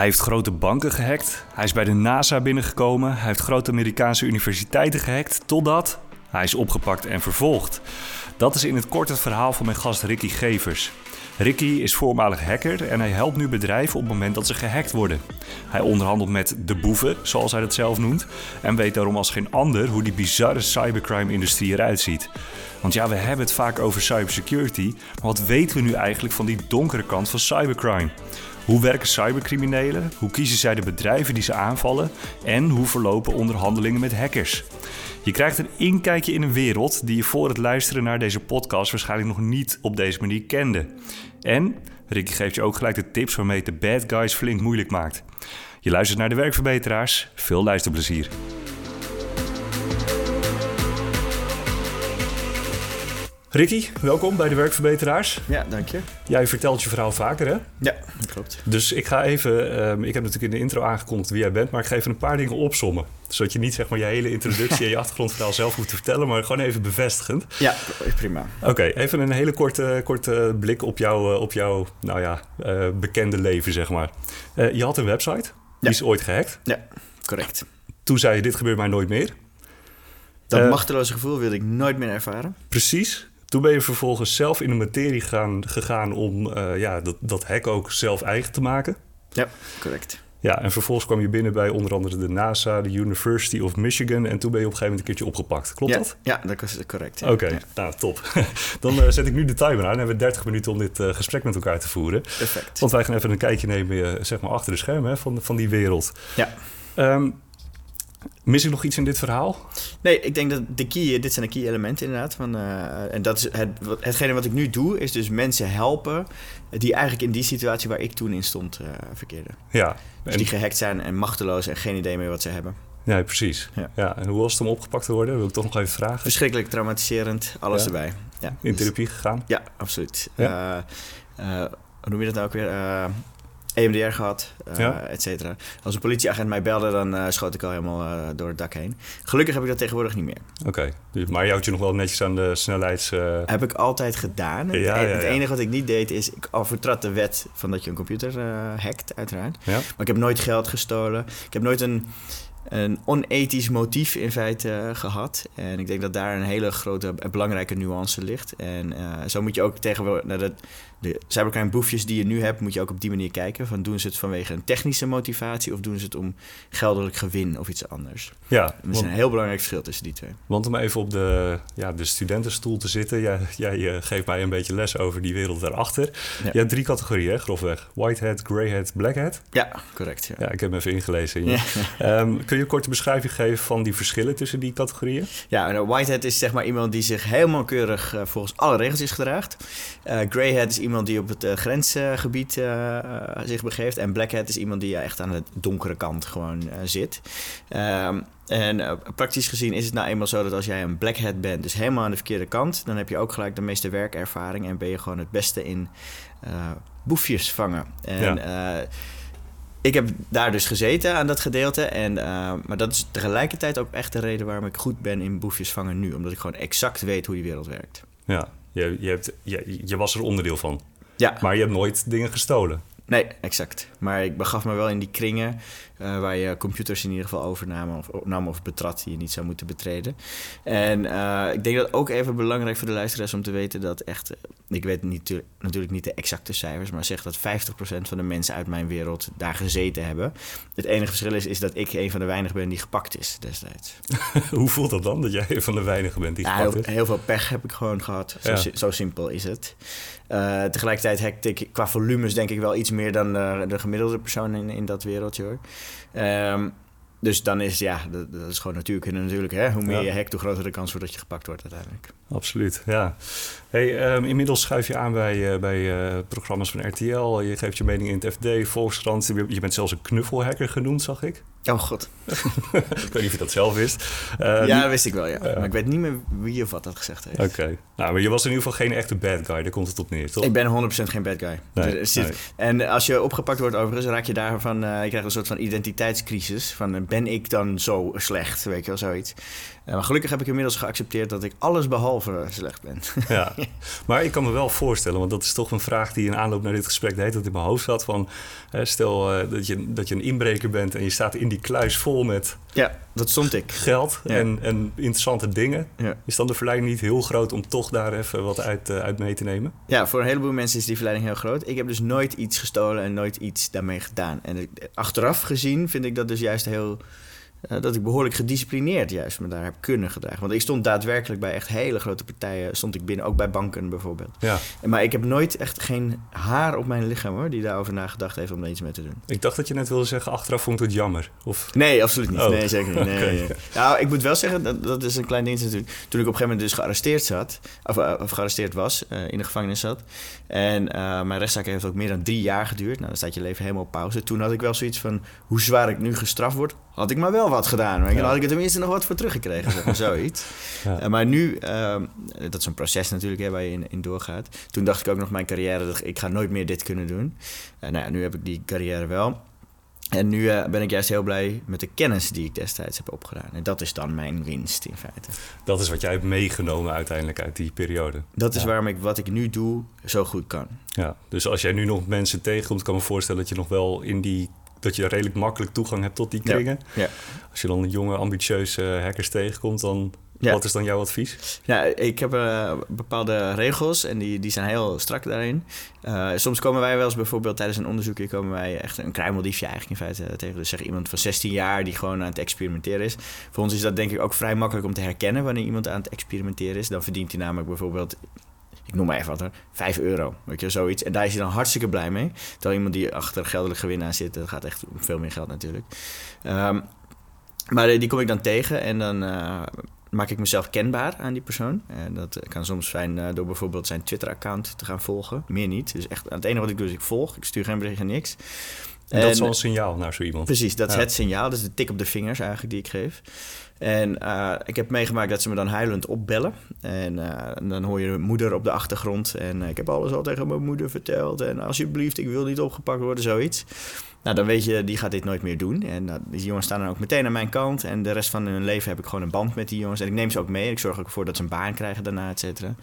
Hij heeft grote banken gehackt. Hij is bij de NASA binnengekomen. Hij heeft grote Amerikaanse universiteiten gehackt. Totdat hij is opgepakt en vervolgd. Dat is in het kort het verhaal van mijn gast Ricky Gevers. Ricky is voormalig hacker en hij helpt nu bedrijven op het moment dat ze gehackt worden. Hij onderhandelt met de boeven, zoals hij dat zelf noemt, en weet daarom als geen ander hoe die bizarre cybercrime-industrie eruit ziet. Want ja, we hebben het vaak over cybersecurity, maar wat weten we nu eigenlijk van die donkere kant van cybercrime? Hoe werken cybercriminelen? Hoe kiezen zij de bedrijven die ze aanvallen? En hoe verlopen onderhandelingen met hackers? Je krijgt een inkijkje in een wereld die je voor het luisteren naar deze podcast waarschijnlijk nog niet op deze manier kende. En Ricky geeft je ook gelijk de tips waarmee het de bad guys flink moeilijk maakt. Je luistert naar de werkverbeteraars. Veel luisterplezier. Ricky, welkom bij de Werkverbeteraars. Ja, dank je. Jij vertelt je verhaal vaker, hè? Ja, dat klopt. Dus ik ga even, ehm, ik heb natuurlijk in de intro aangekondigd wie jij bent, maar ik ga even een paar dingen opsommen. Zodat je niet zeg maar je hele introductie en je achtergrondverhaal zelf hoeft te vertellen, maar gewoon even bevestigend. Ja, prima. Oké, even een hele korte, korte blik op, jou, op jouw nou ja, uh, bekende leven, zeg maar. Uh, je had een website, die is ooit gehackt. Ja, correct. Toen zei je, dit gebeurt mij nooit meer. Dat uh, machteloze gevoel wilde ik nooit meer ervaren. Precies. Toen ben je vervolgens zelf in de materie gaan, gegaan om uh, ja, dat, dat hack ook zelf eigen te maken. Ja, correct. Ja, en vervolgens kwam je binnen bij onder andere de NASA, de University of Michigan. En toen ben je op een gegeven moment een keertje opgepakt. Klopt ja, dat? Ja, dat is correct. Ja. Oké, ja. nou top. Dan uh, zet ik nu de timer aan. Dan hebben we 30 minuten om dit uh, gesprek met elkaar te voeren. Perfect. Want wij gaan even een kijkje nemen zeg maar achter de schermen hè, van, van die wereld. Ja. Um, Mis ik nog iets in dit verhaal? Nee, ik denk dat de key, dit zijn de key elementen inderdaad. Van, uh, en dat is het, hetgene wat ik nu doe, is dus mensen helpen die eigenlijk in die situatie waar ik toen in stond uh, verkeerden. Ja. Dus die gehackt zijn en machteloos en geen idee meer wat ze hebben. Ja, precies. Ja. ja. En hoe was het om opgepakt te worden? Wil ik toch nog even vragen. Verschrikkelijk traumatiserend, alles ja. erbij. Ja. In therapie gegaan? Ja, absoluut. Ja. Uh, hoe noem je dat nou ook weer? EMDR gehad, uh, ja. et cetera. Als een politieagent mij belde, dan uh, schoot ik al helemaal uh, door het dak heen. Gelukkig heb ik dat tegenwoordig niet meer. Oké, okay. dus, maar je houdt je nog wel netjes aan de snelheids... Heb ik altijd gedaan. Ja, ja, het enige wat ik niet deed, is ik overtrad de wet van dat je een computer hackt, uiteraard. Ja. Maar ik heb nooit geld gestolen. Ik heb nooit een een onethisch motief in feite gehad. En ik denk dat daar een hele grote en belangrijke nuance ligt. En zo moet je ook tegenwoordig naar de, de cybercrime boefjes die je nu hebt, moet je ook op die manier kijken. Van doen ze het vanwege een technische motivatie of doen ze het om geldelijk gewin of iets anders? Ja. Er is een heel belangrijk verschil tussen die twee. Want om even op de, ja, de studentenstoel te zitten, jij, jij geeft mij een beetje les over die wereld daarachter. Ja. Je hebt drie categorieën, hè, grofweg. Whitehead, greyhead, blackhead. Ja, correct. Ja, ja ik heb hem even ingelezen. Ja. um, kun je een korte beschrijving geven van die verschillen tussen die categorieën? Ja, een whitehead is zeg maar iemand die zich helemaal keurig uh, volgens alle regels gedraagt. Uh, greyhead is iemand die op het uh, grensgebied zich begeeft. En blackhead is iemand die echt aan de donkere kant gewoon zit. Um, en praktisch gezien is het nou eenmaal zo dat als jij een blackhead bent, dus helemaal aan de verkeerde kant, dan heb je ook gelijk de meeste werkervaring en ben je gewoon het beste in boefjes vangen. En ja ik heb daar dus gezeten aan dat gedeelte. En, uh, maar dat is tegelijkertijd ook echt de reden waarom ik goed ben in boefjes vangen nu. Omdat ik gewoon exact weet hoe die wereld werkt. Ja, je, je, hebt, je, je was er onderdeel van. Ja. Maar je hebt nooit dingen gestolen. Nee, exact. Maar ik begaf me wel in die kringen uh, waar je computers in ieder geval overnamen of, nam of betrad die je niet zou moeten betreden. En uh, ik denk dat ook even belangrijk voor de luisteraars om te weten dat echt, ik weet niet, natuurlijk niet de exacte cijfers, maar zeg dat 50% van de mensen uit mijn wereld daar gezeten hebben. Het enige verschil is, is dat ik een van de weinigen ben die gepakt is destijds. Hoe voelt dat dan, dat jij een van de weinigen bent die ja, gepakt heel, is? heel veel pech heb ik gewoon gehad. Zo, Ja. zo simpel is het. Uh, tegelijkertijd hackte ik qua volumes denk ik wel iets meer dan uh, de gemiddelde persoon in, in dat wereldje hoor. Um, dus dan is ja, dat, dat is gewoon natuurlijk. natuurlijk hè? Hoe meer Ja. je hackt, hoe groter de kans wordt dat je gepakt wordt uiteindelijk. Absoluut, ja. Hey, um, inmiddels schuif je aan bij, uh, bij uh, programma's van RTL. Je geeft je mening in het FD, Volkskrant. Je bent zelfs een knuffelhacker genoemd, zag ik. Oh god. ik weet niet of je dat zelf wist. Uh, ja, dat wist ik wel, ja. Maar ik weet niet meer wie of wat dat gezegd heeft. Oké. Nou, maar je was in ieder geval geen echte bad guy. Daar komt het op neer, toch? Ik ben 100% geen bad guy. Nee. En als je opgepakt wordt overigens, raak je daarvan... Uh, je krijgt een soort van identiteitscrisis. Van, ben ik dan zo slecht? Weet je wel, zoiets. Uh, maar gelukkig heb ik inmiddels geaccepteerd dat ik alles behalve slecht ben. ja, maar ik kan me wel voorstellen, want dat is toch een vraag die in aanloop naar dit gesprek de hele tijd in mijn hoofd zat. Van, stel dat, je, dat je een inbreker bent en je staat in die kluis vol met ja, dat stond ik. geld en, en interessante dingen. Ja. Is dan de verleiding niet heel groot om toch daar even wat uit, uh, uit mee te nemen? Ja, voor een heleboel mensen is die verleiding heel groot. Ik heb dus nooit iets gestolen en nooit iets daarmee gedaan. En achteraf gezien vind ik dat dus juist heel uh, dat ik behoorlijk gedisciplineerd juist me daar heb kunnen gedragen. Want ik stond daadwerkelijk bij echt hele grote partijen, stond ik binnen, ook bij banken bijvoorbeeld. Ja. Maar ik heb nooit echt geen haar op mijn lichaam hoor, die daarover nagedacht heeft om er iets mee te doen. Ik dacht dat je net wilde zeggen, achteraf vond ik het jammer. Of... Nee, absoluut niet. Oh. Nee, zeker niet. Nee, Nou, ik moet wel zeggen, dat, dat is een klein ding natuurlijk. Toen ik op een gegeven moment dus gearresteerd zat, of, uh, of gearresteerd was, uh, in de gevangenis zat. En mijn rechtszaak heeft ook meer dan drie jaar geduurd. Nou, dan staat je leven helemaal op pauze. Toen had ik wel zoiets van, hoe zwaar ik nu gestraft word, had ik maar wel wat gedaan. Maar dan had ik er tenminste nog wat voor teruggekregen, zeg maar, zoiets. Ja. Uh, maar nu, uh, dat is een proces natuurlijk hè, waar je in, in, doorgaat. Toen dacht ik ook nog mijn carrière, dat ik ga nooit meer dit kunnen doen. Uh, nou ja, nu heb ik die carrière wel. En nu uh, ben ik juist heel blij met de kennis die ik destijds heb opgedaan. En dat is dan mijn winst in feite. Dat is wat jij hebt meegenomen uiteindelijk uit die periode. Dat is waarom ik wat ik nu doe zo goed kan. Ja, dus als jij nu nog mensen tegenkomt, kan ik me voorstellen dat je nog wel in die dat je redelijk makkelijk toegang hebt tot die kringen. Ja. Als je dan jonge, ambitieuze hackers tegenkomt, dan Wat is dan jouw advies? Ja, ik heb uh, bepaalde regels en die, die zijn heel strak daarin. Uh, soms komen wij wel eens bijvoorbeeld tijdens een onderzoekje... komen wij echt een kruimeldiefje eigenlijk in feite tegen. Dus zeg iemand van 16 jaar die gewoon aan het experimenteren is. Voor ons is dat denk ik ook vrij makkelijk om te herkennen... wanneer iemand aan het experimenteren is. Dan verdient hij namelijk bijvoorbeeld ik noem maar even wat, er 5 euro, weet je, zoiets. En daar is hij dan hartstikke blij mee. Terwijl iemand die achter geldelijk gewin aan zit, dat gaat echt veel meer geld natuurlijk. Um, maar die kom ik dan tegen en dan uh, maak ik mezelf kenbaar aan die persoon. En dat kan soms zijn uh, door bijvoorbeeld zijn Twitter-account te gaan volgen. Meer niet. Dus echt, het enige wat ik doe is ik volg. Ik stuur geen bericht en niks. En, dat is wel een signaal naar zo iemand. Precies, dat is het signaal. Dat is de tik op de vingers eigenlijk die ik geef. En uh, ik heb meegemaakt dat ze me dan huilend opbellen. En, uh, dan hoor je moeder op de achtergrond. En uh, ik heb alles al tegen mijn moeder verteld. En alsjeblieft, ik wil niet opgepakt worden, zoiets. Nou, dan weet je, die gaat dit nooit meer doen. En uh, die jongens staan dan ook meteen aan mijn kant. En de rest van hun leven heb ik gewoon een band met die jongens. En ik neem ze ook mee. Ik zorg ook voor dat ze een baan krijgen daarna, et cetera.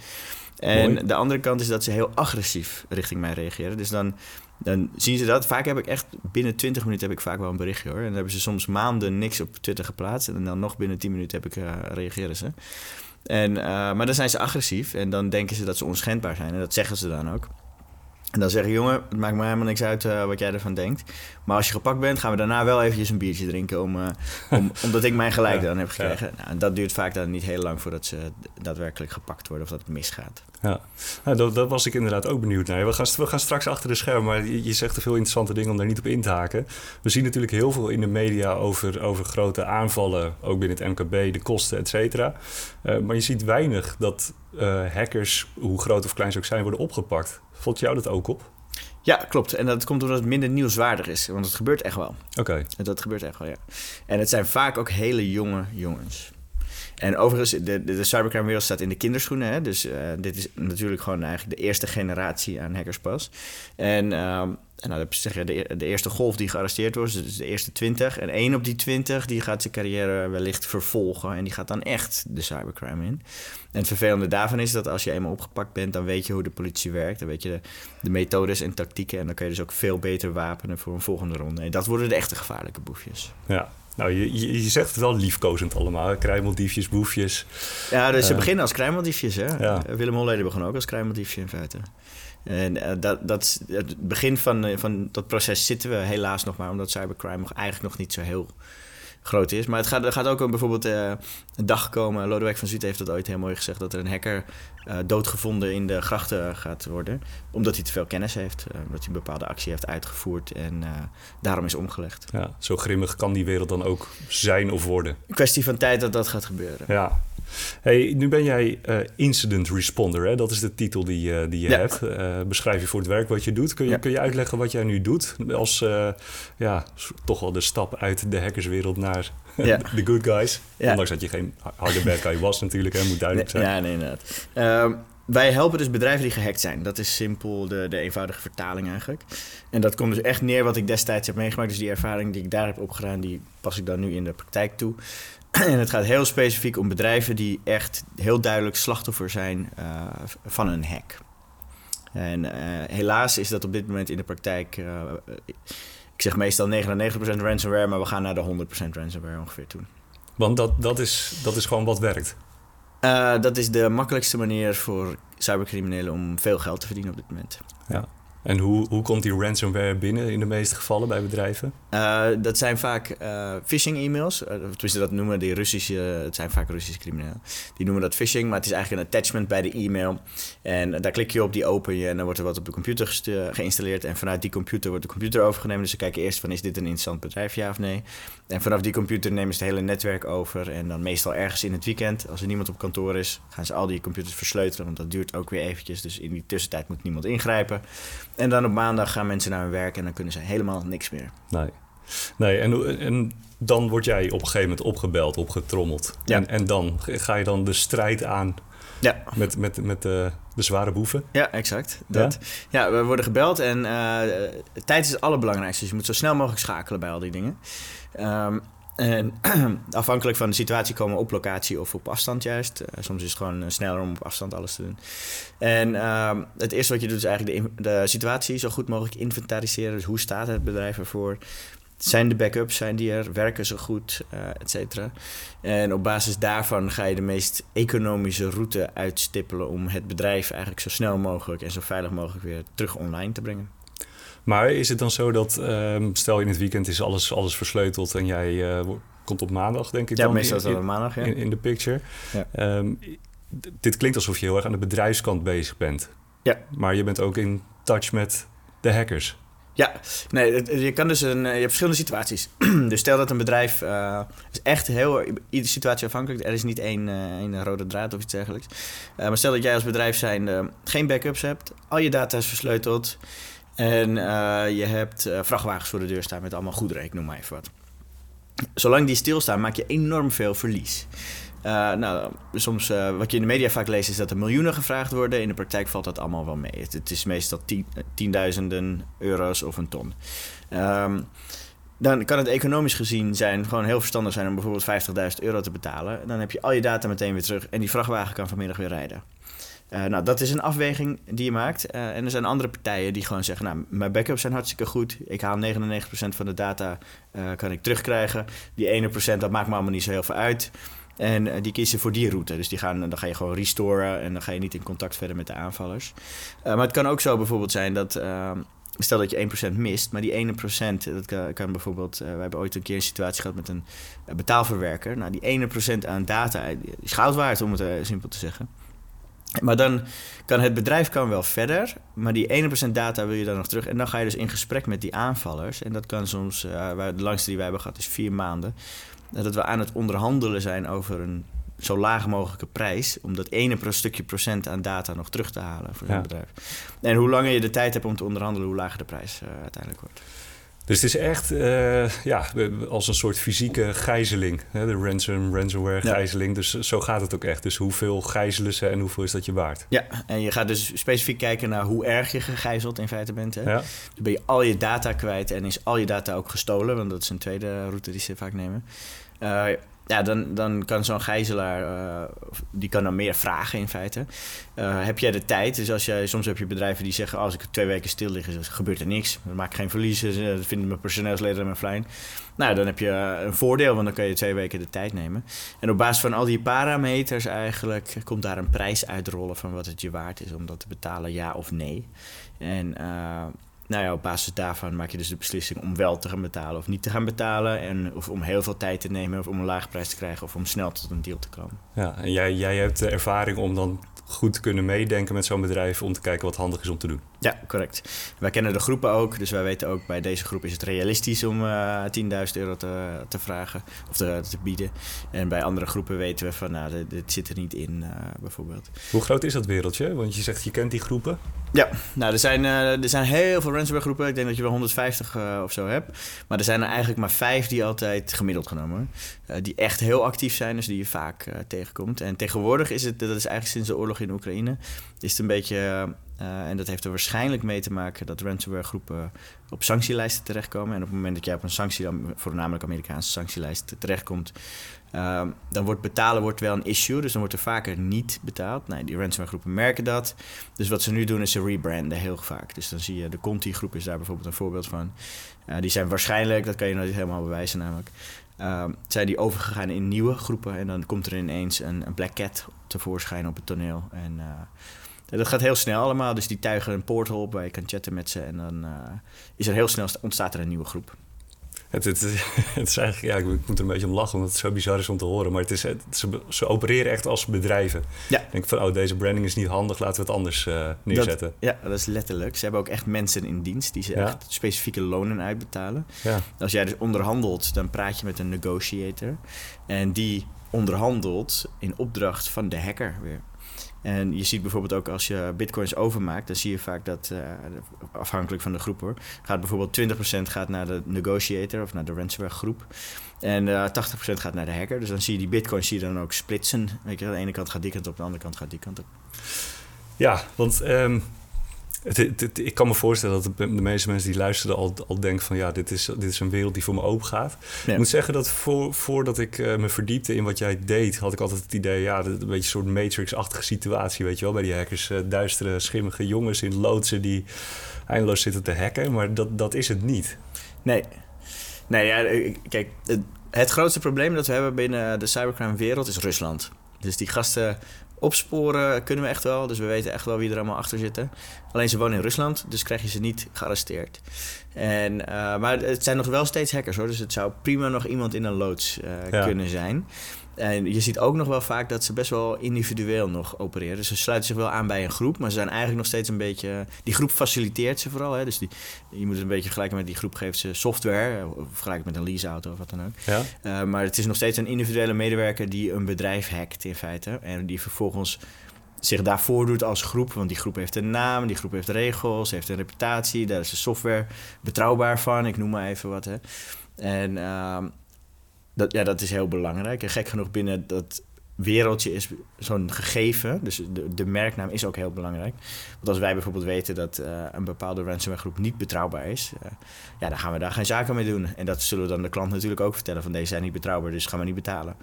En de andere kant is dat ze heel agressief richting mij reageren. Dus dan dan zien ze dat. Vaak heb ik echt binnen 20 minuten heb ik vaak wel een berichtje hoor. En dan hebben ze soms maanden niks op Twitter geplaatst. En dan nog binnen 10 minuten heb ik, uh, reageren ze. En, uh, maar dan zijn ze agressief en dan denken ze dat ze onschendbaar zijn. En dat zeggen ze dan ook. En dan zeggen jongen, het maakt me helemaal niks uit uh, wat jij ervan denkt. Maar als je gepakt bent, gaan we daarna wel eventjes een biertje drinken... Om, uh, om, omdat ik mijn gelijk dan heb gekregen. Nou, en dat duurt vaak dan niet heel lang voordat ze daadwerkelijk gepakt worden... of dat het misgaat. Ja, nou, dat, dat, was ik inderdaad ook benieuwd naar. We gaan, we gaan straks achter de schermen, maar je, je, zegt te veel interessante dingen om daar niet op in te haken. We zien natuurlijk heel veel in de media over, over grote aanvallen, ook binnen het MKB, de kosten, et cetera. Uh, maar je ziet weinig dat hackers, hoe groot of klein ze ook zijn, worden opgepakt. Valt jou dat ook op? Ja, klopt. En dat komt omdat het minder nieuwswaardig is. Want het gebeurt echt wel. Oké. Dat gebeurt echt wel, ja. En het zijn vaak ook hele jonge jongens. En overigens, de, de, cybercrime-wereld staat in de kinderschoenen. Hè? Dus uh, dit is natuurlijk gewoon eigenlijk de eerste generatie aan hackers pas. En uh, en nou, je, de, de, eerste golf die gearresteerd wordt, dus de eerste 20. En één op die 20 die gaat zijn carrière wellicht vervolgen. En die gaat dan echt de cybercrime in. En het vervelende daarvan is dat als je eenmaal opgepakt bent, dan weet je hoe de politie werkt. Dan weet je de, de methodes en tactieken. En dan kun je dus ook veel beter wapenen voor een volgende ronde. En dat worden de echte gevaarlijke boefjes. Ja, nou, je, je, zegt het wel liefkozend allemaal. Kruimeldiefjes, boefjes. Ja, dus ze uh, beginnen als kruimeldiefjes. Hè? Ja. Willem Holleder begon ook als kruimeldiefje in feite. En uh, dat, dat, het begin van, van dat proces zitten we helaas nog maar, omdat cybercrime nog eigenlijk nog niet zo heel groot is. Maar het gaat, er gaat ook een, bijvoorbeeld uh, een dag komen. Lodewijk van Zuid heeft dat ooit heel mooi gezegd: dat er een hacker doodgevonden in de grachten gaat worden. Omdat hij te veel kennis heeft, omdat hij een bepaalde actie heeft uitgevoerd en daarom is omgelegd. Ja, zo grimmig kan die wereld dan ook zijn of worden. Een kwestie van tijd dat dat gaat gebeuren. Ja, Hey, nu ben jij uh, incident responder, hè? dat is de titel die, uh, die je Ja. hebt. Uh, beschrijf je voor het werk wat je doet. Kun je, Ja. kun je uitleggen wat jij nu doet? Als ja, toch wel de stap uit de hackerswereld naar Ja. de good guys. Ja. Ondanks dat je geen harde bad guy was natuurlijk, hè? moet duidelijk Nee, zijn. ja, nee, inderdaad. Ehm, wij helpen dus bedrijven die gehackt zijn. Dat is simpel de, de eenvoudige vertaling eigenlijk. En dat komt dus echt neer wat ik destijds heb meegemaakt. Dus die ervaring die ik daar heb opgedaan, die pas ik dan nu in de praktijk toe. En het gaat heel specifiek om bedrijven die echt heel duidelijk slachtoffer zijn eh, van een hack. En eh, helaas is dat op dit moment in de praktijk... eh, ik zeg meestal 99% ransomware, maar we gaan naar de 100% ransomware ongeveer toe. Want dat, dat, is, dat is gewoon wat werkt. Dat is de makkelijkste manier voor cybercriminelen om veel geld te verdienen op dit moment. En hoe, hoe komt die ransomware binnen in de meeste gevallen bij bedrijven? Eh, dat zijn vaak eh, phishing-e-mails. Uh, tenminste, dat noemen die Russische... Het zijn vaak Russische criminelen. Die noemen dat phishing, maar het is eigenlijk een attachment bij de e-mail. En daar klik je op, die open je en dan wordt er wat op de computer geïnstalleerd. En vanuit die computer wordt de computer overgenomen. Dus ze kijken eerst van, is dit een interessant bedrijf, ja of nee? En vanaf die computer nemen ze het hele netwerk over. En dan meestal ergens in het weekend, als er niemand op kantoor is... gaan ze al die computers versleutelen, want dat duurt ook weer eventjes. Dus in die tussentijd moet niemand ingrijpen. En dan op maandag gaan mensen naar hun werk en dan kunnen ze helemaal niks meer. Nee. Nee, en, en dan word jij op een gegeven moment opgebeld, opgetrommeld. Ja. En, en dan ga je dan de strijd aan Ja, met, met, met de, de zware boeven. Ja, exact. Dat. Ja? we worden gebeld en eh, tijd is het allerbelangrijkste. Dus je moet zo snel mogelijk schakelen bij al die dingen. Ehm, en afhankelijk van de situatie komen we op locatie of op afstand juist. Eh, soms is het gewoon eh, sneller om op afstand alles te doen. En ehm, het eerste wat je doet is eigenlijk de, de situatie zo goed mogelijk inventariseren. Dus hoe staat het bedrijf ervoor? Zijn de backups, zijn die er? Werken ze goed? eh et cetera. En op basis daarvan ga je de meest economische route uitstippelen om het bedrijf eigenlijk zo snel mogelijk en zo veilig mogelijk weer terug online te brengen. Maar is het dan zo dat, ehm, stel in het weekend is alles, alles versleuteld en jij eh, komt op maandag, denk ik Ja, dan, meestal is dat op maandag. Ja. in, in de picture. Ja. Ehm, dit klinkt alsof je heel erg aan de bedrijfskant bezig bent. Ja. Maar je bent ook in touch met de hackers. Ja, nee, je kan dus een, eh, je hebt verschillende situaties. dus stel dat een bedrijf eh, is echt heel iedere situatie afhankelijk. Er is niet één, één rode draad of iets dergelijks. Maar stel dat jij als bedrijf zijn geen backups hebt, al je data is versleuteld en eh, je hebt eh, vrachtwagens voor de deur staan met allemaal goederen, ik noem maar even wat. Zolang die stilstaan, maak je enorm veel verlies. Eh, nou, soms, wat je in de media vaak leest, is dat er miljoenen gevraagd worden. In de praktijk valt dat allemaal wel mee. Het, is meestal tien, tienduizenden euro's of een ton. Ehm, dan kan het economisch gezien zijn, gewoon heel verstandig zijn om bijvoorbeeld 50.000 euro te betalen. Dan heb je al je data meteen weer terug en die vrachtwagen kan vanmiddag weer rijden. Eh, nou, dat is een afweging die je maakt. Eh, en er zijn andere partijen die gewoon zeggen... nou, mijn backups zijn hartstikke goed. Ik haal 99% van de data eh, kan ik terugkrijgen. Die ene procent, dat maakt me allemaal niet zo heel veel uit. En die kiezen voor die route. Dus die gaan, dan ga je gewoon restoren... en dan ga je niet in contact verder met de aanvallers. Maar het kan ook zo bijvoorbeeld zijn dat... eh, Stel dat je 1% mist, maar die ene procent, dat kan, bijvoorbeeld... eh, we hebben ooit een keer een situatie gehad met een betaalverwerker. Nou, die ene procent aan data is waard, om het simpel te zeggen. Maar dan kan het bedrijf kan wel verder, maar die 1% data wil je dan nog terug. En dan ga je dus in gesprek met die aanvallers. En dat kan soms, eh, waar- de langste die wij hebben gehad is vier maanden. Dat we aan het onderhandelen zijn over een zo laag mogelijke prijs. Om dat ene stukje procent aan data nog terug te halen voor zo'n Ja. bedrijf. En hoe langer je de tijd hebt om te onderhandelen, hoe lager de prijs eh, uiteindelijk wordt. Dus het is echt eh, ja, als een soort fysieke gijzeling. Hè? De ransom, ransomware Ja. gijzeling. Dus zo gaat het ook echt. Dus hoeveel gijzelen ze en hoeveel is dat je waard? Ja, en je gaat dus specifiek kijken naar hoe erg je gegijzeld in feite bent. Hè? Ja? Dan ben je al je data kwijt en is al je data ook gestolen, want dat is een tweede route die ze vaak nemen. Eh, ja, dan, dan kan zo'n gijzelaar, eh, die kan dan meer vragen in feite. Eh, heb jij de tijd? Dus als jij, soms heb je bedrijven die zeggen, als ik twee weken stil lig, gebeurt er niks. Dan maak ik geen verliezen, dat vinden mijn personeelsleden me fijn. Nou, dan heb je eh, een voordeel, want dan kan je twee weken de tijd nemen. En op basis van al die parameters eigenlijk komt daar een prijs uitrollen van wat het je waard is om dat te betalen, ja of nee. En eh, nou ja, op basis daarvan maak je dus de beslissing om wel te gaan betalen of niet te gaan betalen. En of om heel veel tijd te nemen of om een lage prijs te krijgen of om snel tot een deal te komen. ja. En jij, jij hebt de ervaring om dan goed te kunnen meedenken met zo'n bedrijf... om te kijken wat handig is om te doen. Ja, correct. Wij kennen de groepen ook, dus wij weten ook bij deze groep is het realistisch om uh, 10.000 euro te, te, vragen of te, te, bieden. En bij andere groepen weten we van, nou, dit, dit zit er niet in, uh, bijvoorbeeld. Hoe groot is dat wereldje? Want je zegt, je kent die groepen. Ja, nou, er zijn, uh, er zijn heel veel ransomware groepen. Ik denk dat je wel 150 of zo hebt. Maar er zijn er eigenlijk maar vijf die altijd gemiddeld genomen, die echt heel actief zijn, dus die je vaak tegenkomt. En tegenwoordig is het, dat is eigenlijk sinds de oorlog in Oekraïne, is het een beetje uh, en dat heeft er waarschijnlijk mee te maken dat ransomware groepen op sanctielijsten terechtkomen. En op het moment dat jij op een sanctie, dan voornamelijk Amerikaanse sanctielijst terechtkomt, uh, dan wordt betalen wordt wel een issue. Dus dan wordt er vaker niet betaald. Nee, die ransomware groepen merken dat. Dus wat ze nu doen is ze rebranden heel vaak. Dus dan zie je, de Conti groep is daar bijvoorbeeld een voorbeeld van. Uh, die zijn waarschijnlijk, dat kan je nooit helemaal bewijzen namelijk, ehm, zijn die overgegaan in nieuwe groepen. En dan komt er ineens een, een black cat tevoorschijn op het toneel. En dat gaat heel snel allemaal. Dus die tuigen een portal op waar je kan chatten met ze. En dan uh, is er heel snel ontstaat er een nieuwe groep. Het, het, het, is eigenlijk, ja, ik moet er een beetje om lachen, omdat het zo bizar is om te horen. Maar het is, ze, ze opereren echt als bedrijven. Ja. Ik denk van, oh, deze branding is niet handig, laten we het anders uh, neerzetten. Dat, ja, dat is letterlijk. Ze hebben ook echt mensen in dienst die ze ja. echt specifieke lonen uitbetalen. Ja. Als jij dus onderhandelt, dan praat je met een negotiator. En die onderhandelt in opdracht van de hacker weer. En je ziet bijvoorbeeld ook als je bitcoins overmaakt, dan zie je vaak dat, uh, afhankelijk van de groep hoor, gaat bijvoorbeeld 20% gaat naar de negotiator of naar de ransomware groep. En uh, eh, 80% gaat naar de hacker. Dus dan zie je die bitcoins zie je dan ook splitsen. Weet je, aan de ene kant gaat die kant op, de andere kant gaat die kant op. Ja, want um, het, ik kan me voorstellen dat de, meeste mensen die luisteren al, al denken van ja, dit is, dit is een wereld die voor me open gaat. Ik moet zeggen dat voor, voordat ik uh, me verdiepte in wat jij deed, had ik altijd het idee, ja, een beetje een soort Matrix-achtige situatie, weet je wel, bij die hackers. Uh, duistere, schimmige jongens in loodsen die eindeloos zitten te hacken, maar dat, dat is het niet. Nee. Nee, ja, eh, kijk, het, het grootste probleem dat we hebben binnen de cybercrime-wereld is Rusland. Dus die gasten Opsporen kunnen we echt wel, dus we weten echt wel wie er allemaal achter zitten. Alleen ze wonen in Rusland, dus krijg je ze niet gearresteerd. En, uh, maar het zijn nog wel steeds hackers hoor, dus het zou prima nog iemand in een loods uh, kunnen zijn. En je ziet ook nog wel vaak dat ze best wel individueel nog opereren. Dus ze sluiten zich wel aan bij een groep, maar ze zijn eigenlijk nog steeds een beetje... Die groep faciliteert ze vooral. Hè? Dus die, je moet het een beetje vergelijken met die groep geeft ze software. Of vergelijken met een leaseauto of wat dan ook. Ja. Uh, maar het is nog steeds een individuele medewerker die een bedrijf hackt in feite. En die vervolgens zich daarvoor doet als groep. Want die groep heeft een naam, die groep heeft regels, heeft een reputatie. Daar is de software betrouwbaar van. Ik noem maar even wat. Hè. En... Uh, dat, ja, dat is heel belangrijk. En gek genoeg binnen dat wereldje is zo'n gegeven. Dus de, de, merknaam is ook heel belangrijk. Want als wij bijvoorbeeld weten dat uh, een bepaalde ransomware groep niet betrouwbaar is, uh, ja, dan gaan we daar geen zaken mee doen. En dat zullen we dan de klant natuurlijk ook vertellen: van deze zijn niet betrouwbaar, dus gaan we niet betalen.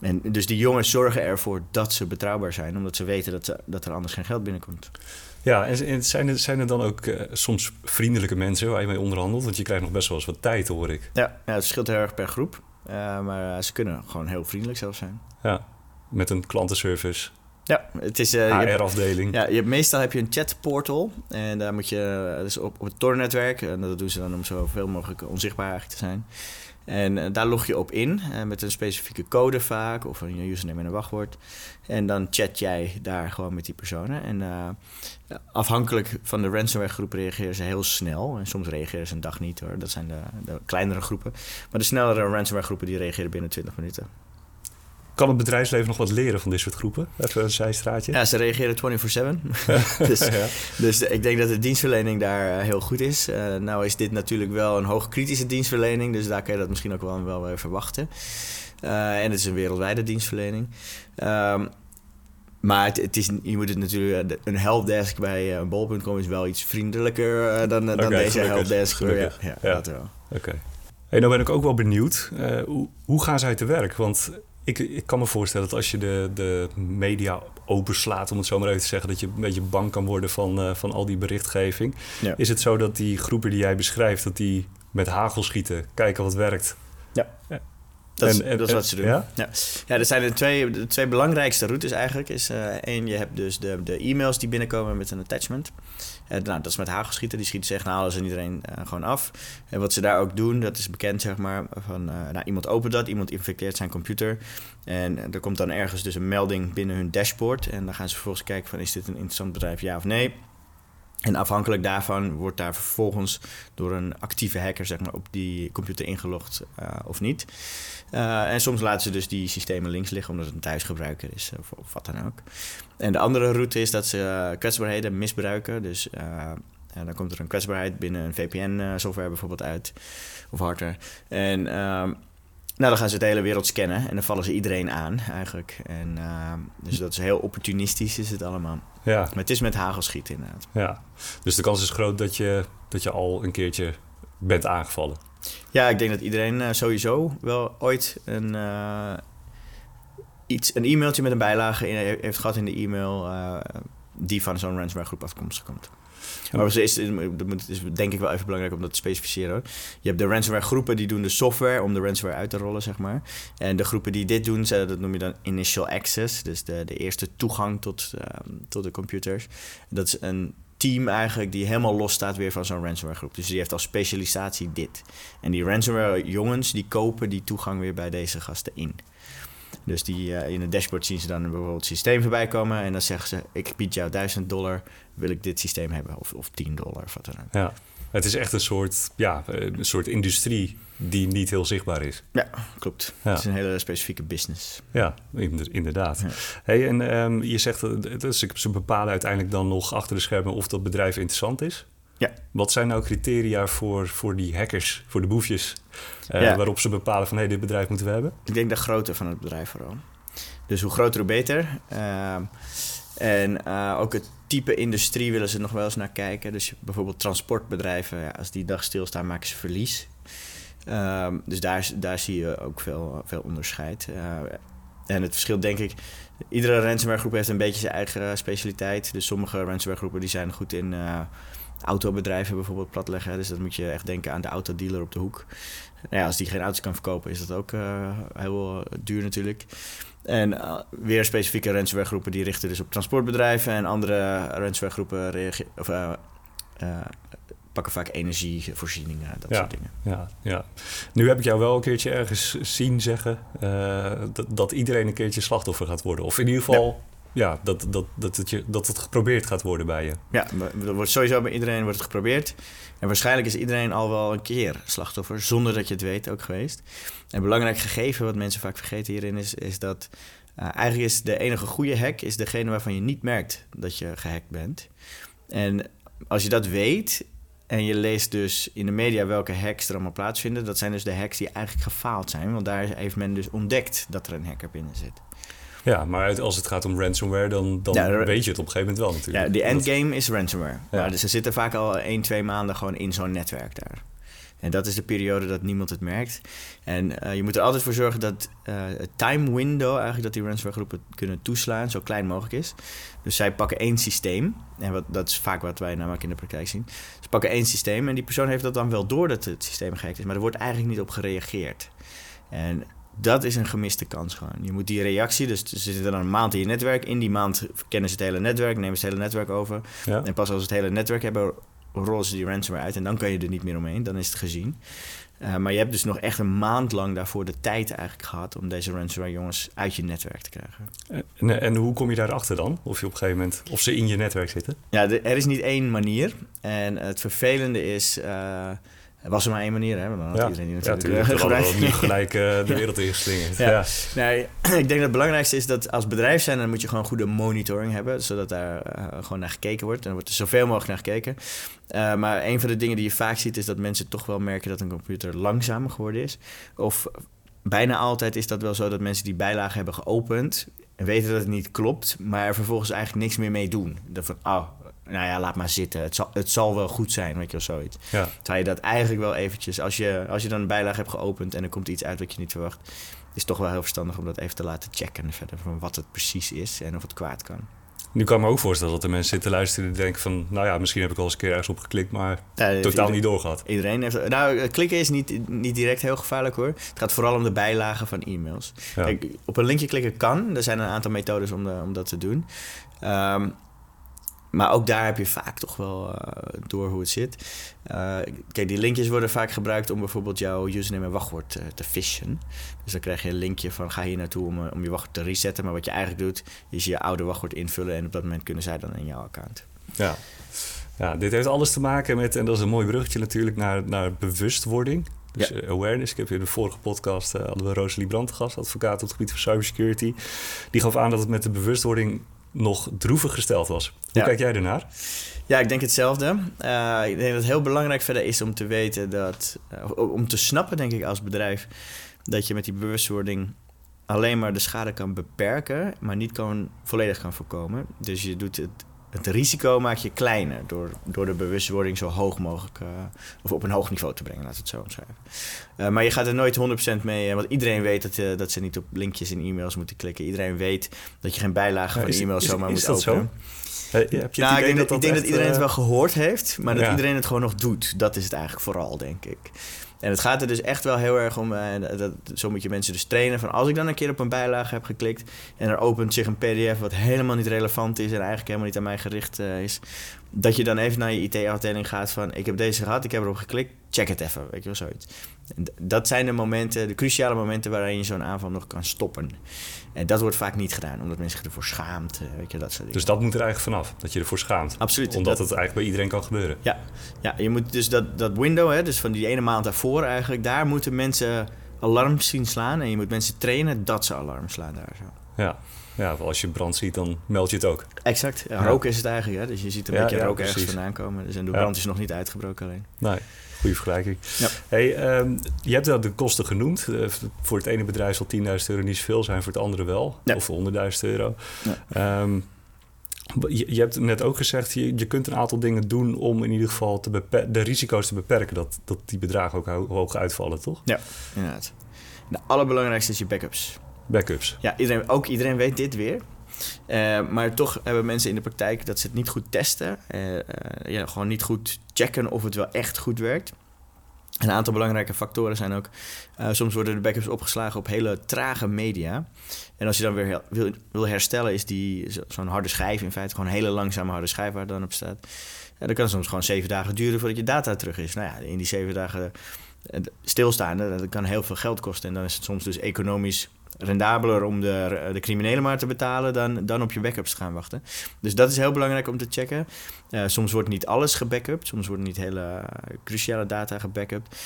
En dus die jongens zorgen ervoor dat ze betrouwbaar zijn, omdat ze weten dat, ze, dat er anders geen geld binnenkomt. Ja, en zijn er, zijn er dan ook uh, soms vriendelijke mensen waar je mee onderhandelt? Want je krijgt nog best wel eens wat tijd, hoor ik. Ja, ja het verschilt heel erg per groep. Uh, maar uh, ze kunnen gewoon heel vriendelijk zelf zijn. Ja, met een klantenservice. Ja, het is... Uh, HR-afdeling. Ja, je hebt, meestal heb je een chatportal. En daar moet je... Dus op, op het Tor-netwerk. En dat doen ze dan om zoveel mogelijk onzichtbaar eigenlijk te zijn. En daar log je op in met een specifieke code vaak of een username en een wachtwoord. En dan chat jij daar gewoon met die personen. En uh, afhankelijk van de ransomware groep reageren ze heel snel. En soms reageren ze een dag niet hoor. Dat zijn de, de kleinere groepen. Maar de snellere ransomware groepen die reageren binnen 20 minuten. Kan het bedrijfsleven nog wat leren van dit soort groepen? Even een zijstraatje. Ja, ze reageren 24-7. dus, ja. dus ik denk dat de dienstverlening daar eh, heel goed is. Uh, nou is dit natuurlijk wel een hoogkritische dienstverlening. Dus daar kan je dat misschien ook wel, wel weer verwachten. Uh, en het is een wereldwijde dienstverlening. Um, maar het, het, is, je moet het natuurlijk... Een helpdesk bij een bol.com is wel iets vriendelijker dan, dan okay, deze helpdesk. Ja, ja, ja, dat wel. Oké. Hey, nou ben ik ook wel benieuwd. hoe, hoe gaan zij te werk? Want ik, ik kan me voorstellen dat als je de, de media openslaat, om het zo maar even te zeggen, dat je een beetje bang kan worden van, uh, van al die berichtgeving. Ja. Is het zo dat die groepen die jij beschrijft, dat die met hagel schieten, kijken wat werkt? Ja. ja. Dat, is, dat is wat ze doen. Ja? Ja. ja, er zijn de twee, de twee belangrijkste routes eigenlijk. Is, uh, één, je hebt dus de, de e-mails die binnenkomen met een attachment. Uh, nou, dat is met hagelschieten. Die schieten zeggen, nou, halen ze iedereen uh, gewoon af. En wat ze daar ook doen, dat is bekend, zeg maar. Van, nou, iemand opent dat, iemand infecteert zijn computer. En er komt dan ergens dus een melding binnen hun dashboard. En dan gaan ze vervolgens kijken van, is dit een interessant bedrijf, ja of nee? En afhankelijk daarvan wordt daar vervolgens door een actieve hacker zeg maar, op die computer ingelogd uh, of niet. Uh, en soms laten ze dus die systemen links liggen omdat het een thuisgebruiker is of, wat dan ook. En de andere route is dat ze kwetsbaarheden misbruiken. Dus dan komt er een kwetsbaarheid binnen een VPN-software bijvoorbeeld uit, of hardware. En um, nou, dan gaan ze de hele wereld scannen en dan vallen ze iedereen aan eigenlijk. En, uh, dus dat is heel opportunistisch is het allemaal. Ja. Maar het is met hagelschieten inderdaad. Ja, dus de kans is groot dat je, dat je al een keertje bent aangevallen. Ja, ik denk dat iedereen uh, sowieso wel ooit een, uh, iets, een e-mailtje met een bijlage in, heeft gehad in de e-mail... die van zo'n ransomware groep afkomstig komt. Maar is, is, is denk ik wel even belangrijk om dat te specificeren. Je hebt de ransomware groepen die doen de software om de ransomware uit te rollen, zeg maar. En de groepen die dit doen, dat noem je dan initial access. Dus de, de eerste toegang tot, ehm, tot de computers. Dat is een team eigenlijk die helemaal los staat weer van zo'n ransomware groep. Dus die heeft als specialisatie dit. En die ransomware jongens die kopen die toegang weer bij deze gasten in. Dus die, uh, in het dashboard zien ze dan bijvoorbeeld het systeem voorbij komen. En dan zeggen ze: Ik bied jou 1000 dollar, wil ik dit systeem hebben? Of, of 10 dollar of wat dan ook. Ja, het is echt een soort, ja, een soort industrie die niet heel zichtbaar is. Ja, klopt. Het is een hele specifieke business. Ja, inderdaad. Hey, en um, je zegt dat ze bepalen uiteindelijk dan nog achter de schermen of dat bedrijf interessant is. Ja. Wat zijn nou criteria voor, voor die hackers, voor de boefjes, uh, waarop ze bepalen van hé, hey, dit bedrijf moeten we hebben? Ik denk de grootte van het bedrijf vooral. Dus hoe groter, hoe beter. Uh, en uh, ook het type industrie willen ze nog wel eens naar kijken. Dus bijvoorbeeld transportbedrijven, ja, als die dag stilstaan, maken ze verlies. Uh, dus daar, daar zie je ook veel, veel onderscheid. en het verschil, denk ik, iedere ransomware groep heeft een beetje zijn eigen specialiteit. Dus sommige ransomware groepen die zijn goed in autobedrijven bijvoorbeeld platleggen. Dus dat moet je echt denken aan de autodealer op de hoek. Nou ja, als die geen auto's kan verkopen, is dat ook uh, heel duur natuurlijk. En uh, weer specifieke ransomware groepen die richten dus op transportbedrijven. En andere ransomware groepen of, uh, pakken vaak energievoorzieningen, dat soort dingen. Ja, ja. Nu heb ik jou wel een keertje ergens zien zeggen dat, dat iedereen een keertje slachtoffer gaat worden. Of in ieder geval ja, dat, dat, dat, het je, dat het geprobeerd gaat worden bij je. Ja, wordt sowieso bij iedereen wordt het geprobeerd. En waarschijnlijk is iedereen al wel een keer slachtoffer, zonder dat je het weet, ook geweest. Een belangrijk gegeven wat mensen vaak vergeten hierin is, is dat uh, eigenlijk is de enige goede hack is degene waarvan je niet merkt dat je gehackt bent. En als je dat weet en je leest dus in de media welke hacks er allemaal plaatsvinden, dat zijn dus de hacks die eigenlijk gefaald zijn. Want daar heeft men dus ontdekt dat er een hacker binnen zit. Ja, maar als het gaat om ransomware, dan, dan weet je het op een gegeven moment wel natuurlijk. Ja, de endgame is ransomware. Ja. Maar ze zitten vaak al 1, 2 maanden gewoon in zo'n netwerk daar. En dat is de periode dat niemand het merkt. En uh, je moet er altijd voor zorgen dat uh, het time window, eigenlijk dat die ransomware groepen kunnen toeslaan, zo klein mogelijk is. Dus zij pakken één systeem. En wat, dat is vaak wat wij namelijk in de praktijk zien. Ze pakken één systeem en die persoon heeft dat dan wel door dat het systeem gehackt is. Maar er wordt eigenlijk niet op gereageerd. En dat is een gemiste kans gewoon. Je moet die reactie, dus ze zitten dan een maand in je netwerk. In die maand kennen ze het hele netwerk, nemen ze het hele netwerk over. En pas als ze het hele netwerk hebben, rollen ze die ransomware uit. En dan kan je er niet meer omheen, dan is het gezien. Uh, maar je hebt dus nog echt een maand lang daarvoor de tijd eigenlijk gehad om deze ransomware jongens uit je netwerk te krijgen. En, en hoe kom je daarachter dan? Of je op een gegeven moment, of ze in je netwerk zitten? Ja, er is niet één manier. En het vervelende is. Uh, was er maar één manier, hè? Dan had ja. iedereen natuurlijk ja, gebruikt. niet gelijk uh, de wereld ingeslingerd. Ja. ja. Nee, ik denk dat het belangrijkste is dat als bedrijf zijn... dan moet je gewoon goede monitoring hebben... zodat daar uh, gewoon naar gekeken wordt. En er wordt er zoveel mogelijk naar gekeken. Maar een van de dingen die je vaak ziet... is dat mensen toch wel merken dat een computer langzamer geworden is. Of bijna altijd is dat wel zo dat mensen die bijlagen hebben geopend... en weten dat het niet klopt... maar er vervolgens eigenlijk niks meer mee doen. Dat van, oh, nou ja, laat maar zitten. Het zal, het zal wel goed zijn, weet je, of zoiets. Ja. Terwijl je dat eigenlijk wel eventjes... Als je, als je dan een bijlage hebt geopend en er komt iets uit wat je niet verwacht... is het toch wel heel verstandig om dat even te laten checken verder... van wat het precies is en of het kwaad kan. Nu kan ik me ook voorstellen dat er mensen zitten luisteren... die denken van, nou ja, misschien heb ik al eens een keer ergens op geklikt... maar totaal niet doorgehad. Iedereen heeft... Nou, klikken is niet, niet direct heel gevaarlijk hoor. Het gaat vooral om de bijlagen van e-mails. Kijk, op een linkje klikken kan. Er zijn een aantal methodes om, de, om dat te doen. Um, maar ook daar heb je vaak toch wel uh, door hoe het zit. Uh, kijk, die linkjes worden vaak gebruikt om bijvoorbeeld jouw username en wachtwoord uh, te fishen. Dus dan krijg je een linkje van ga hier naartoe om, om je wachtwoord te resetten. Maar wat je eigenlijk doet, is je oude wachtwoord invullen en op dat moment kunnen zij dan in jouw account. Ja. Ja, dit heeft alles te maken met, en dat is een mooi bruggetje natuurlijk, naar, naar bewustwording. Dus Ja. eh, awareness. Ik heb in de vorige podcast eh, hadden we Rosalie Brandt te gast, advocaat op het gebied van cybersecurity. Die gaf aan dat het met de bewustwording nog droevig gesteld was. Hoe Ja. kijk jij ernaar? Ja, ik denk hetzelfde. Eh, ik denk dat het heel belangrijk verder is om te weten dat... eh, om te snappen, denk ik, als bedrijf... dat je met die bewustwording alleen maar de schade kan beperken... maar niet kan, volledig kan voorkomen. Dus je doet het, het risico maak je kleiner... door, door de bewustwording zo hoog mogelijk... eh, of op een hoog niveau te brengen, we het zo omschrijven. Eh, maar je gaat er nooit 100% mee... eh, want iedereen weet dat, eh, dat ze niet op linkjes in e-mails moeten klikken. Iedereen weet dat je geen bijlage van is- e-mail is- zomaar is moet dat zo? openen. Eh, heb je Nou, ik denk, dat, ik denk dat iedereen het wel gehoord heeft, maar dat ja. iedereen het gewoon nog doet. Dat is het eigenlijk vooral, denk ik. En het gaat er dus echt wel heel erg om, eh, dat, zo moet je mensen dus trainen, van als ik dan een keer op een bijlage heb geklikt en er opent zich een pdf wat helemaal niet relevant is en eigenlijk helemaal niet aan mij gericht eh, is, dat je dan even naar je IT-afdeling gaat van, ik heb deze gehad, ik heb erop geklikt, check het even, weet je wel, zoiets. Dat zijn de momenten, de cruciale momenten waarin je zo'n aanval nog kan stoppen. En dat wordt vaak niet gedaan, omdat mensen zich ervoor schaamt, weet je, dat soort dingen. Dus dat moet er eigenlijk vanaf, dat je ervoor schaamt. Absoluut. Omdat Dat- het eigenlijk bij iedereen kan gebeuren. Ja, ja je moet dus dat, dat window, hè, dus van die ene maand daarvoor eigenlijk, daar moeten mensen alarm zien slaan. En je moet mensen trainen dat ze alarm slaan daar zo. Ja. ja, als je brand ziet, dan meld je het ook. Exact. Ja, Ja. rook is het eigenlijk, hè. Dus je ziet een Ja, beetje rook ergens vandaan komen. Dus en de brand is nog niet uitgebroken alleen. Nee, goede vergelijking. Ja. Hey, ehm, je hebt wel de kosten genoemd. Eh, voor het ene bedrijf zal 10.000 euro niet zoveel zijn, voor het andere wel. Ja. Of 100.000 euro. Ja. Ehm, je, je hebt net ook gezegd, je, je kunt een aantal dingen doen om in ieder geval te de risico's te beperken. Dat, dat die bedragen ook ho- hoog uitvallen, toch? Inderdaad. De allerbelangrijkste is je backups. Backups. Ja, iedereen, ook iedereen weet dit weer. Eh, maar toch hebben mensen in de praktijk dat ze het niet goed testen. Eh, eh, ja, gewoon niet goed checken of het wel echt goed werkt. Een aantal belangrijke factoren zijn ook... soms worden de backups opgeslagen op hele trage media. En als je dan weer wil, wil herstellen... is die zo- zo'n harde schijf in feite... gewoon een hele langzame harde schijf waar het dan op staat. Ja, dan kan het soms gewoon zeven dagen duren voordat je data terug is. Nou ja, in die zeven dagen stilstaan... dat kan heel veel geld kosten. En dan is het soms dus economisch rendabeler om de, de criminelen maar te betalen dan, dan op je backups te gaan wachten. Dus dat is heel belangrijk om te checken. Eh, soms wordt niet alles gebackupt, soms worden niet hele eh, cruciale data gebackupt.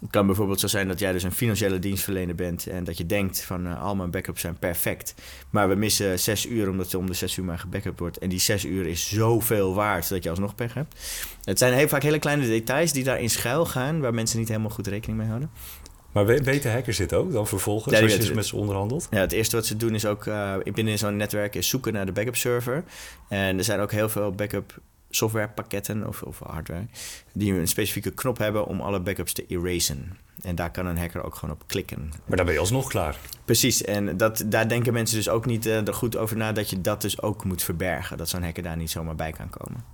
Het kan bijvoorbeeld zo zijn dat jij dus een financiële dienstverlener bent en dat je denkt van eh, al mijn backups zijn perfect. Maar we missen zes uur omdat het om de zes uur maar gebackupt wordt. En die zes uur is zoveel waard dat je alsnog pech hebt. Het zijn heel vaak hele kleine details die daarin schuil gaan waar mensen niet helemaal goed rekening mee houden. Maar we- weten hackers dit ook dan vervolgens, Ja, als je weten met ze onderhandelt? Ja, het eerste wat ze doen is ook eh, binnen zo'n netwerk is zoeken naar de backup server. En er zijn ook heel veel backup softwarepakketten of, of hardware die een specifieke knop hebben om alle backups te erasen. En daar kan een hacker ook gewoon op klikken. Maar dan ben je alsnog klaar. Precies, en dat, daar denken mensen dus ook niet eh, er goed over na dat je dat dus ook moet verbergen. Dat zo'n hacker daar niet zomaar bij kan komen.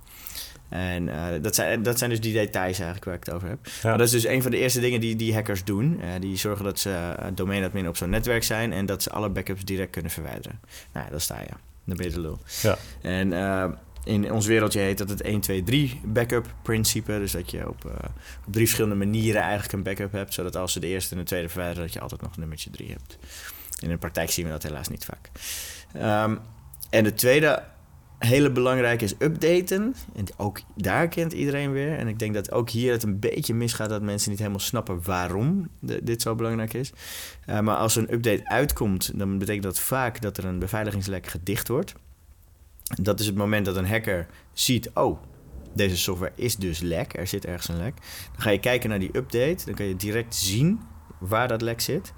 En eh, dat, zijn, dat zijn dus die details eigenlijk waar ik het over heb. Ja. Maar dat is dus een van de eerste dingen die, die hackers doen. Eh, die zorgen dat ze uh, domainadmin op zo'n netwerk zijn en dat ze alle backups direct kunnen verwijderen. Nou, ja, dan sta je. Dan ben je de lul. Ja. En eh, in ons wereldje heet dat het 1, 2, 3 backup principe. Dus dat je op, uh, op drie verschillende manieren eigenlijk een backup hebt. Zodat als ze de eerste en de tweede verwijderen, dat je altijd nog een nummertje 3 hebt. In de praktijk zien we dat helaas niet vaak. Um, en de tweede hele belangrijke is updaten. En ook daar kent iedereen weer. En ik denk dat ook hier het een beetje misgaat dat mensen niet helemaal snappen waarom dit zo belangrijk is. Uh, maar als een update uitkomt, dan betekent dat vaak dat er een beveiligingslek gedicht wordt. Dat is het moment dat een hacker ziet: oh, deze software is dus lek, er zit ergens een lek. Dan ga je kijken naar die update, dan kan je direct zien waar dat lek zit.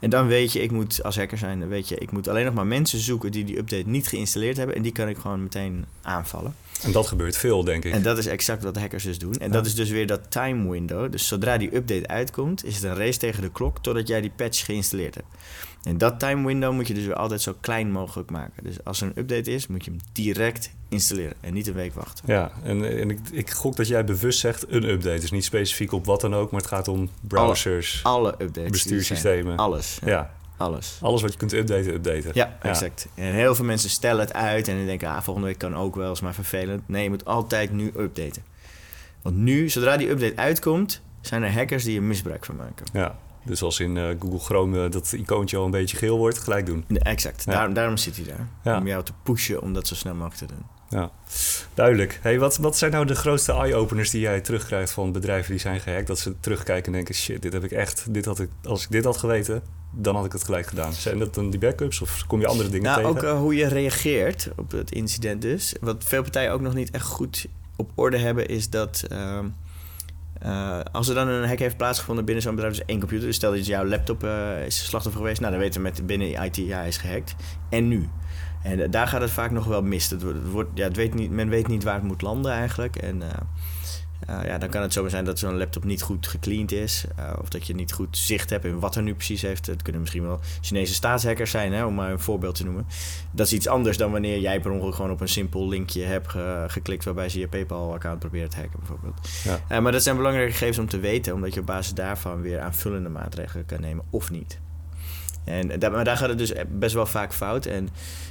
En dan weet je, ik moet als hacker zijn, dan weet je, ik moet alleen nog maar mensen zoeken die die update niet geïnstalleerd hebben. En die kan ik gewoon meteen aanvallen. En dat gebeurt veel, denk ik. En dat is exact wat hackers dus doen. En ja. dat is dus weer dat time window. Dus zodra die update uitkomt, is het een race tegen de klok totdat jij die patch geïnstalleerd hebt. En dat time window moet je dus weer altijd zo klein mogelijk maken. Dus als er een update is, moet je hem direct installeren en niet een week wachten. Ja, en, en ik, ik gok dat jij bewust zegt een update. Dus niet specifiek op wat dan ook, maar het gaat om browsers, alle, alle updates, bestuurssystemen. Alles. Ja. ja. Alles. Alles wat je kunt updaten, updaten. Ja, exact. En heel veel mensen stellen het uit en denken, ah, volgende week kan ook wel eens maar vervelend. Nee, je moet altijd nu updaten. Want nu, zodra die update uitkomt, zijn er hackers die er misbruik van maken. Ja, dus als in uh, Google Chrome uh, dat icoontje al een beetje geel wordt, gelijk doen. Exact. Ja. Daarom, daarom zit hij daar. Om jou te pushen om dat zo snel mogelijk te doen. Ja, duidelijk. Hey, wat, wat zijn nou de grootste eye-openers die jij terugkrijgt van bedrijven die zijn gehackt? Dat ze terugkijken en denken, shit, dit heb ik echt, dit had ik, als ik dit had geweten, dan had ik het gelijk gedaan. Zijn dat dan die backups of kom je andere dingen nou, tegen? ook uh, hoe je reageert op het incident dus. Wat veel partijen ook nog niet echt goed op orde hebben, is dat... Uh, uh, als er dan een hack heeft plaatsgevonden binnen zo'n bedrijf, dus één computer. Dus stel dat jouw laptop uh, is slachtoffer geweest. Nou, dan weten we met binnen IT, ja, hij is gehackt. En nu? En uh, daar gaat het vaak nog wel mis. Het wordt, ja, het weet niet, men weet niet waar het moet landen eigenlijk. En uh, ja, dan kan het zo zijn dat zo'n laptop niet goed gecleaned is. Uh, of dat je niet goed zicht hebt in wat er nu precies heeft. Het kunnen misschien wel Chinese staatshackers zijn, hè, om maar een voorbeeld te noemen. Dat is iets anders dan wanneer jij per ongeluk gewoon op een simpel linkje hebt ge geklikt waarbij ze je PayPal-account proberen te hacken, bijvoorbeeld. Ja. Uh, maar dat zijn belangrijke gegevens om te weten, omdat je op basis daarvan weer aanvullende maatregelen kan nemen of niet. En daar, maar daar gaat het dus best wel vaak fout. En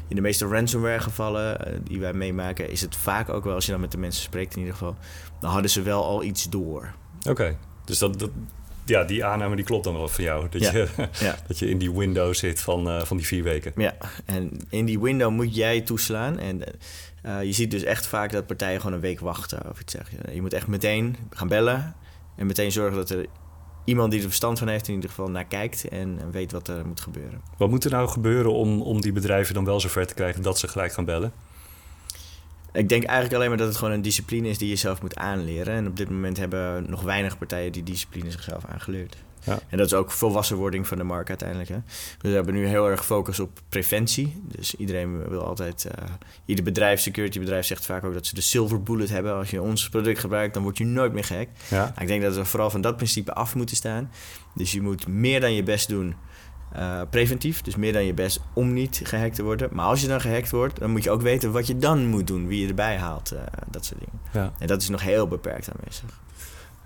in de meeste ransomware gevallen uh, die wij meemaken, is het vaak ook wel, als je dan met de mensen spreekt in ieder geval, dan hadden ze wel al iets door. Oké, okay. dus dat, dat, ja, die aanname die klopt dan wel van jou. Dat, ja. je, ja. dat je in die window zit van, uh, van die vier weken. Ja, en in die window moet jij toeslaan. En uh, je ziet dus echt vaak dat partijen gewoon een week wachten of iets zeggen. Je moet echt meteen gaan bellen en meteen zorgen dat er iemand die er verstand van heeft in ieder geval naar kijkt en weet wat er moet gebeuren. Wat moet er nou gebeuren om, om die bedrijven dan wel zover te krijgen dat ze gelijk gaan bellen? Ik denk eigenlijk alleen maar dat het gewoon een discipline is die je zelf moet aanleren. En op dit moment hebben nog weinig partijen die discipline zichzelf aangeleerd. Ja. En dat is ook volwassenwording van de markt uiteindelijk. Hè. We hebben nu heel erg gefocust op preventie. Dus iedereen wil altijd... Uh, ieder bedrijf, security bedrijf zegt vaak ook dat ze de silver bullet hebben. Als je ons product gebruikt, dan word je nooit meer gehackt. Ja. Nou, ik denk dat we vooral van dat principe af moeten staan. Dus je moet meer dan je best doen... Uh, preventief, dus meer dan je best om niet gehackt te worden. Maar als je dan gehackt wordt, dan moet je ook weten wat je dan moet doen, wie je erbij haalt, uh, dat soort dingen. Ja. En dat is nog heel beperkt aanwezig.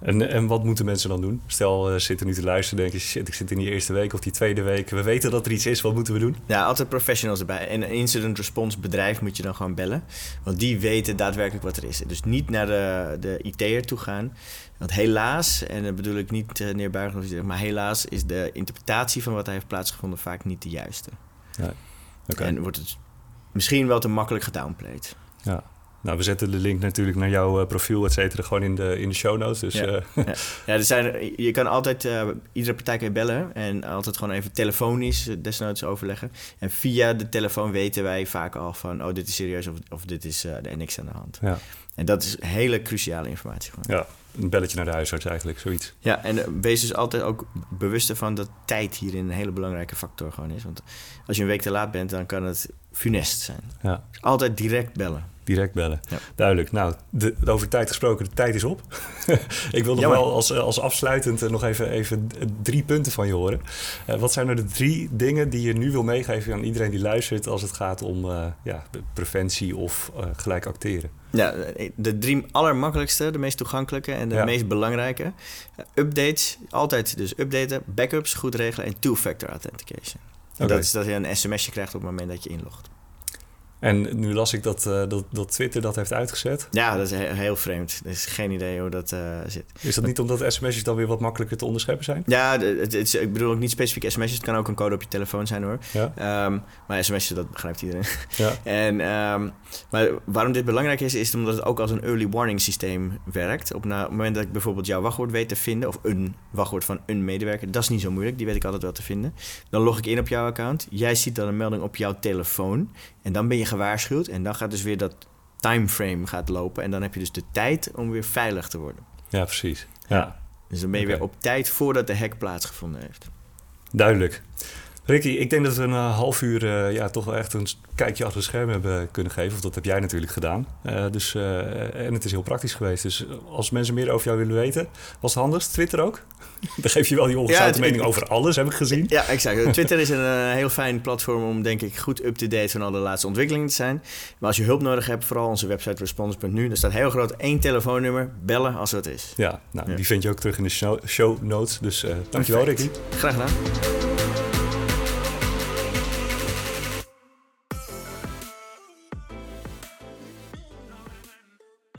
En, en wat moeten mensen dan doen? Stel, uh, zitten nu te luisteren, denk je, shit, ik zit in die eerste week of die tweede week. We weten dat er iets is, wat moeten we doen? Ja, altijd professionals erbij. En een incident response bedrijf moet je dan gewoon bellen. Want die weten daadwerkelijk wat er is. Dus niet naar de, de IT'er toe gaan. Want helaas, en dat bedoel ik niet uh, neerbuigend, maar helaas is de interpretatie van wat hij heeft plaatsgevonden vaak niet de juiste. Okay. En wordt het misschien wel te makkelijk gedownplayed. Ja. Nou, we zetten de link natuurlijk naar jouw uh, profiel, et cetera, gewoon in de, in de show notes. Dus, ja. Uh. ja. ja, er zijn, je kan altijd, uh, iedere partij kan je bellen en altijd gewoon even telefonisch desnoods overleggen. En via de telefoon weten wij vaak al van, oh, dit is serieus of, of dit is er niks aan de hand. Ja. En dat is hele cruciale informatie. Gewoon. Ja, een belletje naar de huisarts eigenlijk, zoiets. Ja, en wees dus altijd ook bewust ervan dat tijd hierin een hele belangrijke factor gewoon is. Want als je een week te laat bent, dan kan het funest zijn. Ja. Dus altijd direct bellen. Direct bellen. Ja. Duidelijk. Nou, de, over tijd gesproken, de tijd is op. ik wil nog Jammer. wel als, als afsluitend nog even, even drie punten van je horen. Uh, wat zijn nou de drie dingen die je nu wil meegeven aan iedereen die luistert als het gaat om uh, ja, preventie of uh, gelijk acteren? Ja, de drie allermakkelijkste, de meest toegankelijke en de ja. meest belangrijke. updates, altijd dus updaten, backups goed regelen en two-factor authentication. Okay. Dat is dat je een sms'je krijgt op het moment dat je inlogt. En nu las ik dat, uh, dat, dat Twitter dat heeft uitgezet. Ja, dat is he heel vreemd. Er is geen idee hoe dat uh, zit. Is dat niet omdat sms'jes dan weer wat makkelijker te onderscheppen zijn? Ja, het, is, ik bedoel ook niet specifiek sms'jes. Het kan ook een code op je telefoon zijn hoor. Ja. Um, maar sms'jes, dat begrijpt iedereen. Ja. en, um, maar waarom dit belangrijk is, is omdat het ook als een early warning systeem werkt. Op, na, op het moment dat ik bijvoorbeeld jouw wachtwoord weet te vinden, of een wachtwoord van een medewerker, dat is niet zo moeilijk. Die weet ik altijd wel te vinden. Dan log ik in op jouw account. Jij ziet dan een melding op jouw telefoon. En dan ben je gewaarschuwd. En dan gaat dus weer dat timeframe gaat lopen. En dan heb je dus de tijd om weer veilig te worden. Ja, precies. Ja. Dus dan ben je okay. weer op tijd voordat de hack plaatsgevonden heeft. Duidelijk. Ricky, ik denk dat we een uh, half uur uh, ja, toch wel echt een kijkje achter het scherm hebben kunnen geven. Of dat heb jij natuurlijk gedaan. Uh, dus, en het is heel praktisch geweest. Dus als mensen meer over jou willen weten, was het handigst? Twitter ook? Dan geef je wel die ongezouten ja, mening over alles, heb ik gezien. Ja, exact. Twitter is een heel fijn platform om, denk ik, goed up-to-date van alle laatste ontwikkelingen te zijn. Maar als je hulp nodig hebt, vooral onze website response.nu. Daar staat heel groot één telefoonnummer. Bellen als het is. Ja, nou, ja. die vind je ook terug in de show, show notes. Dus dankjewel, Ricky. Graag gedaan.